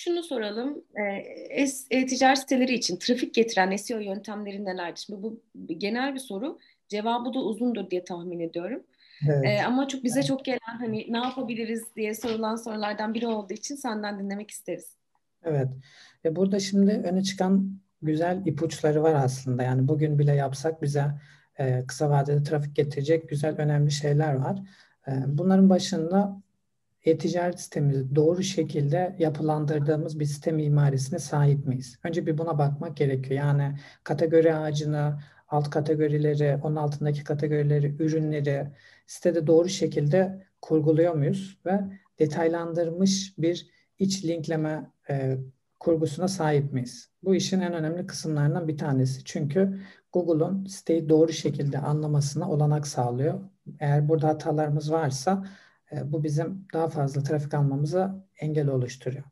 şunu soralım. E-ticaret siteleri için trafik getiren SEO yöntemleri nelerdir? Şimdi bu genel bir soru. Cevabı da uzundur diye tahmin ediyorum. Evet. E, ama çok bize çok gelen hani ne yapabiliriz diye sorulan sorulardan biri olduğu için senden dinlemek isteriz. Evet. E burada şimdi öne çıkan güzel ipuçları var aslında. Yani bugün bile yapsak bize e, kısa vadede trafik getirecek güzel önemli şeyler var. E, bunların başında e-ticaret sistemimizi doğru şekilde yapılandırdığımız bir sistem mimarisine sahip miyiz? Önce bir buna bakmak gerekiyor. Yani kategori ağacını, alt kategorileri, onun altındaki kategorileri, ürünleri sitede doğru şekilde kurguluyor muyuz? Ve detaylandırmış bir iç linkleme e, kurgusuna sahip miyiz? Bu işin en önemli kısımlarından bir tanesi. Çünkü Google'un siteyi doğru şekilde anlamasına olanak sağlıyor. Eğer burada hatalarımız varsa bu bizim daha fazla trafik almamıza engel oluşturuyor.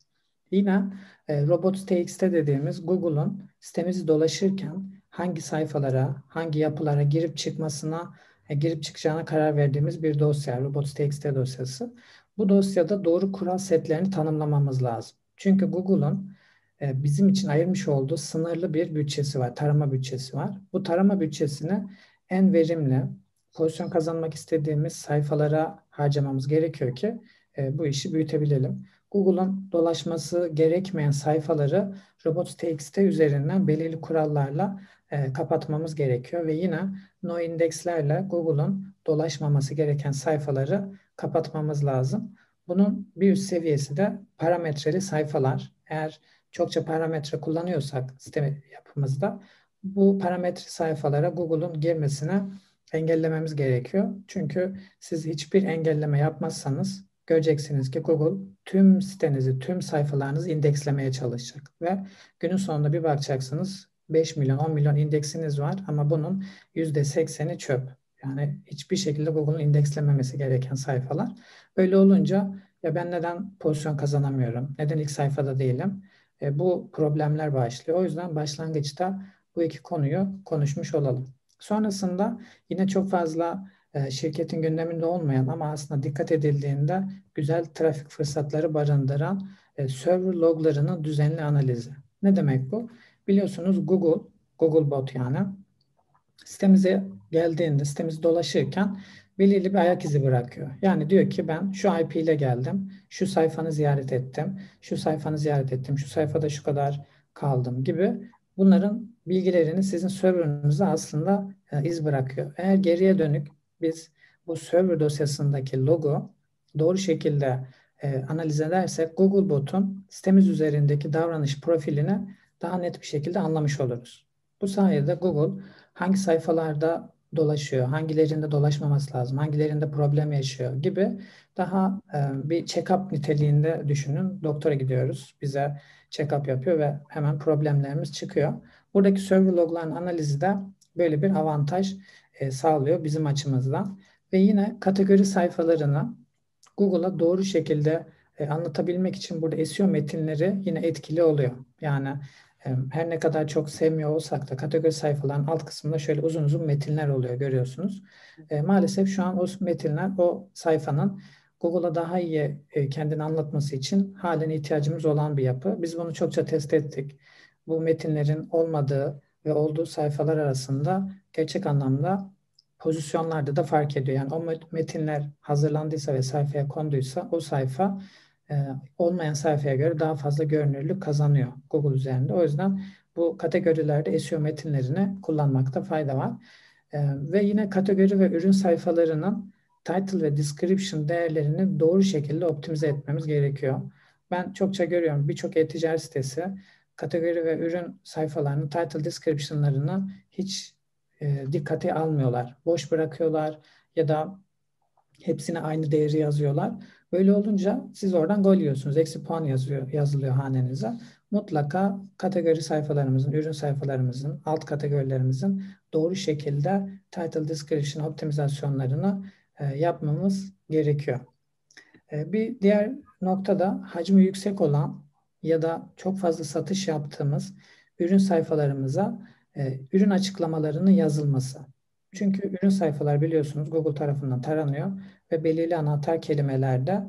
Yine e, Robots.txt dediğimiz Google'un sitemizi dolaşırken hangi sayfalara, hangi yapılara girip çıkmasına, e, girip çıkacağına karar verdiğimiz bir dosya, Robots.txt dosyası. Bu dosyada doğru kural setlerini tanımlamamız lazım. Çünkü Google'un e, bizim için ayırmış olduğu sınırlı bir bütçesi var, tarama bütçesi var. Bu tarama bütçesini en verimli, pozisyon kazanmak istediğimiz sayfalara harcamamız gerekiyor ki e, bu işi büyütebilelim. Google'un dolaşması gerekmeyen sayfaları robots.txt üzerinden belirli kurallarla e, kapatmamız gerekiyor ve yine no indekslerle Google'un dolaşmaması gereken sayfaları kapatmamız lazım. Bunun bir üst seviyesi de parametreli sayfalar. Eğer çokça parametre kullanıyorsak sistem yapımızda bu parametre sayfalara Google'un girmesine engellememiz gerekiyor. Çünkü siz hiçbir engelleme yapmazsanız göreceksiniz ki Google tüm sitenizi, tüm sayfalarınızı indekslemeye çalışacak. Ve günün sonunda bir bakacaksınız 5 milyon, 10 milyon indeksiniz var ama bunun %80'i çöp. Yani hiçbir şekilde Google'un indekslememesi gereken sayfalar. Öyle olunca ya ben neden pozisyon kazanamıyorum? Neden ilk sayfada değilim? E, bu problemler başlıyor. O yüzden başlangıçta bu iki konuyu konuşmuş olalım. Sonrasında yine çok fazla e, şirketin gündeminde olmayan ama aslında dikkat edildiğinde güzel trafik fırsatları barındıran e, server loglarının düzenli analizi. Ne demek bu? Biliyorsunuz Google, Google Bot yani sitemize geldiğinde, sitemizi dolaşırken belirli bir ayak izi bırakıyor. Yani diyor ki ben şu IP ile geldim, şu sayfanı ziyaret ettim, şu sayfanı ziyaret ettim, şu sayfada şu kadar kaldım gibi bunların bilgilerini sizin serverınıza aslında e, iz bırakıyor. Eğer geriye dönük biz bu server dosyasındaki logo doğru şekilde e, analiz edersek Google Bot'un sitemiz üzerindeki davranış profilini daha net bir şekilde anlamış oluruz. Bu sayede Google hangi sayfalarda dolaşıyor, hangilerinde dolaşmaması lazım, hangilerinde problem yaşıyor gibi daha e, bir check-up niteliğinde düşünün. Doktora gidiyoruz, bize check-up yapıyor ve hemen problemlerimiz çıkıyor. Buradaki server logların analizi de böyle bir avantaj e, sağlıyor bizim açımızdan. Ve yine kategori sayfalarını Google'a doğru şekilde e, anlatabilmek için burada SEO metinleri yine etkili oluyor. Yani her ne kadar çok sevmiyor olsak da kategori sayfaların alt kısmında şöyle uzun uzun metinler oluyor görüyorsunuz. E, maalesef şu an o metinler o sayfanın Google'a daha iyi e, kendini anlatması için halen ihtiyacımız olan bir yapı. Biz bunu çokça test ettik. Bu metinlerin olmadığı ve olduğu sayfalar arasında gerçek anlamda pozisyonlarda da fark ediyor. Yani o metinler hazırlandıysa ve sayfaya konduysa o sayfa olmayan sayfaya göre daha fazla görünürlük kazanıyor Google üzerinde. O yüzden bu kategorilerde SEO metinlerini kullanmakta fayda var. E, ve yine kategori ve ürün sayfalarının title ve description değerlerini doğru şekilde optimize etmemiz gerekiyor. Ben çokça görüyorum birçok e-ticaret sitesi kategori ve ürün sayfalarının title description'larını hiç e, dikkate almıyorlar. Boş bırakıyorlar ya da hepsine aynı değeri yazıyorlar. Böyle olunca siz oradan gol yiyorsunuz. Eksi puan yazıyor, yazılıyor hanenize. Mutlaka kategori sayfalarımızın, ürün sayfalarımızın, alt kategorilerimizin doğru şekilde title description optimizasyonlarını e, yapmamız gerekiyor. E, bir diğer noktada hacmi yüksek olan ya da çok fazla satış yaptığımız ürün sayfalarımıza e, ürün açıklamalarının yazılması. Çünkü ürün sayfalar biliyorsunuz Google tarafından taranıyor ve belirli anahtar kelimelerde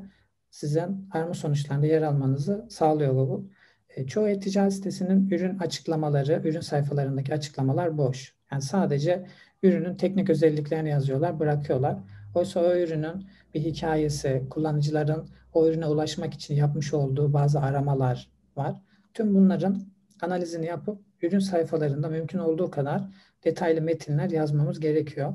sizin arama sonuçlarında yer almanızı sağlıyor Google. E, çoğu e-ticaret sitesinin ürün açıklamaları, ürün sayfalarındaki açıklamalar boş. Yani sadece ürünün teknik özelliklerini yazıyorlar, bırakıyorlar. Oysa o ürünün bir hikayesi, kullanıcıların o ürüne ulaşmak için yapmış olduğu bazı aramalar var. Tüm bunların analizini yapıp ürün sayfalarında mümkün olduğu kadar detaylı metinler yazmamız gerekiyor.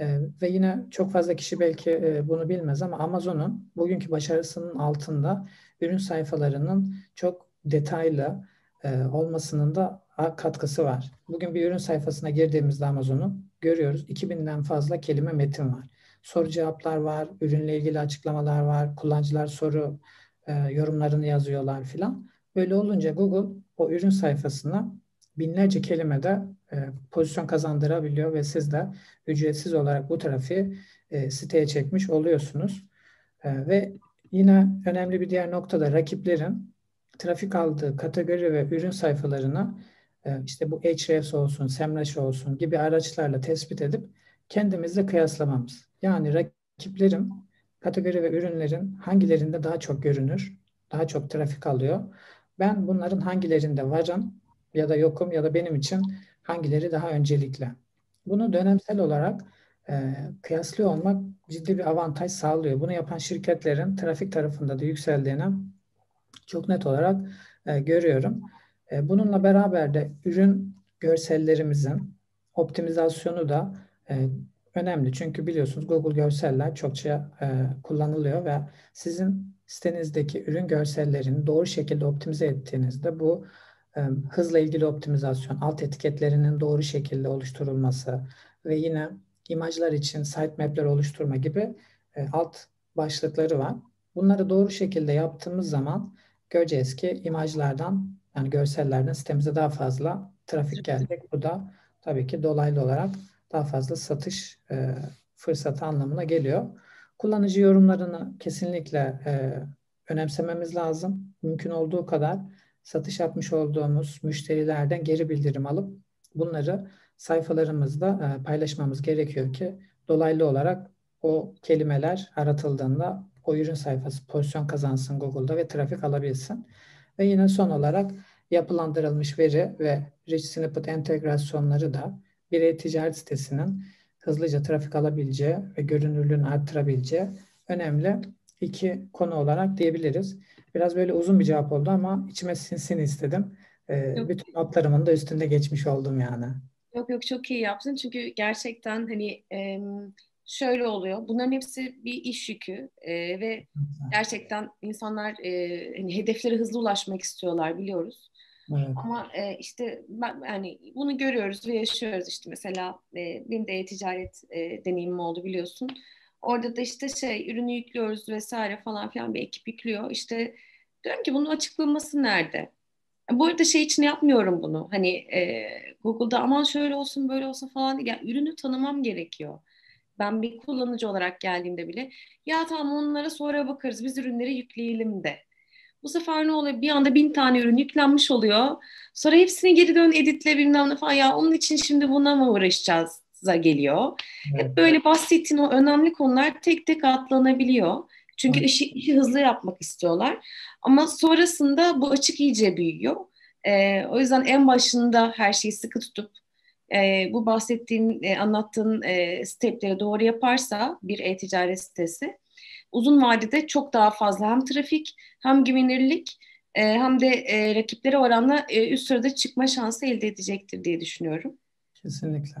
Ee, ve yine çok fazla kişi belki e, bunu bilmez ama Amazon'un bugünkü başarısının altında ürün sayfalarının çok detaylı e, olmasının da katkısı var. Bugün bir ürün sayfasına girdiğimizde Amazon'un görüyoruz 2000'den fazla kelime metin var. Soru cevaplar var, ürünle ilgili açıklamalar var, kullanıcılar soru e, yorumlarını yazıyorlar filan. Böyle olunca Google o ürün sayfasına binlerce kelimede e, pozisyon kazandırabiliyor ve siz de ücretsiz olarak bu trafiği e, siteye çekmiş oluyorsunuz. E, ve yine önemli bir diğer nokta da rakiplerin trafik aldığı kategori ve ürün sayfalarına e, işte bu Ahrefs olsun, Semrush olsun gibi araçlarla tespit edip kendimizle kıyaslamamız. Yani rakiplerin kategori ve ürünlerin hangilerinde daha çok görünür, daha çok trafik alıyor. Ben bunların hangilerinde varım ya da yokum ya da benim için hangileri daha öncelikli. Bunu dönemsel olarak e, kıyaslıyor olmak ciddi bir avantaj sağlıyor. Bunu yapan şirketlerin trafik tarafında da yükseldiğini çok net olarak e, görüyorum. E, bununla beraber de ürün görsellerimizin optimizasyonu da e, önemli. Çünkü biliyorsunuz Google görseller çokça e, kullanılıyor ve sizin sitenizdeki ürün görsellerini doğru şekilde optimize ettiğinizde bu hızla ilgili optimizasyon, alt etiketlerinin doğru şekilde oluşturulması ve yine imajlar için sitemap'ler oluşturma gibi e, alt başlıkları var. Bunları doğru şekilde yaptığımız zaman göreceğiz ki imajlardan yani görsellerden sitemize daha fazla trafik gelecek. Bu da tabii ki dolaylı olarak daha fazla satış e, fırsatı anlamına geliyor. Kullanıcı yorumlarını kesinlikle e, önemsememiz lazım. Mümkün olduğu kadar satış yapmış olduğumuz müşterilerden geri bildirim alıp bunları sayfalarımızda e, paylaşmamız gerekiyor ki dolaylı olarak o kelimeler aratıldığında o ürün sayfası pozisyon kazansın Google'da ve trafik alabilsin. Ve yine son olarak yapılandırılmış veri ve rich snippet entegrasyonları da bir e-ticaret sitesinin hızlıca trafik alabileceği ve görünürlüğünü arttırabileceği önemli iki konu olarak diyebiliriz. Biraz böyle uzun bir cevap oldu ama içime sinsin istedim. Ee, bütün notlarımın da üstünde geçmiş oldum yani. Yok yok çok iyi yaptın çünkü gerçekten hani e, şöyle oluyor. Bunların hepsi bir iş yükü e, ve gerçekten insanlar e, hani hedeflere hızlı ulaşmak istiyorlar biliyoruz. Evet. Ama e, işte ben yani bunu görüyoruz ve yaşıyoruz işte mesela e, benim de e-ticaret e, deneyimim oldu biliyorsun. Orada da işte şey ürünü yüklüyoruz vesaire falan filan bir ekip yüklüyor. İşte diyorum ki bunun açıklaması nerede? Bu arada şey için yapmıyorum bunu. Hani e, Google'da aman şöyle olsun böyle olsun falan değil. Yani ürünü tanımam gerekiyor. Ben bir kullanıcı olarak geldiğimde bile ya tamam onlara sonra bakarız biz ürünleri yükleyelim de. Bu sefer ne oluyor? Bir anda bin tane ürün yüklenmiş oluyor. Sonra hepsini geri dön editle bilmem ne falan. Ya onun için şimdi buna mı uğraşacağız? Geliyor. Evet. Hep böyle bahsettiğin o önemli konular tek tek atlanabiliyor. Çünkü evet. işi, işi hızlı yapmak istiyorlar. Ama sonrasında bu açık iyice büyüyor. Ee, o yüzden en başında her şeyi sıkı tutup e, bu bahsettiğin, e, anlattığın e, stepleri doğru yaparsa bir e-ticaret sitesi uzun vadede çok daha fazla hem trafik hem güvenirlik e, hem de e, rakiplere oranla e, üst sırada çıkma şansı elde edecektir diye düşünüyorum. Kesinlikle.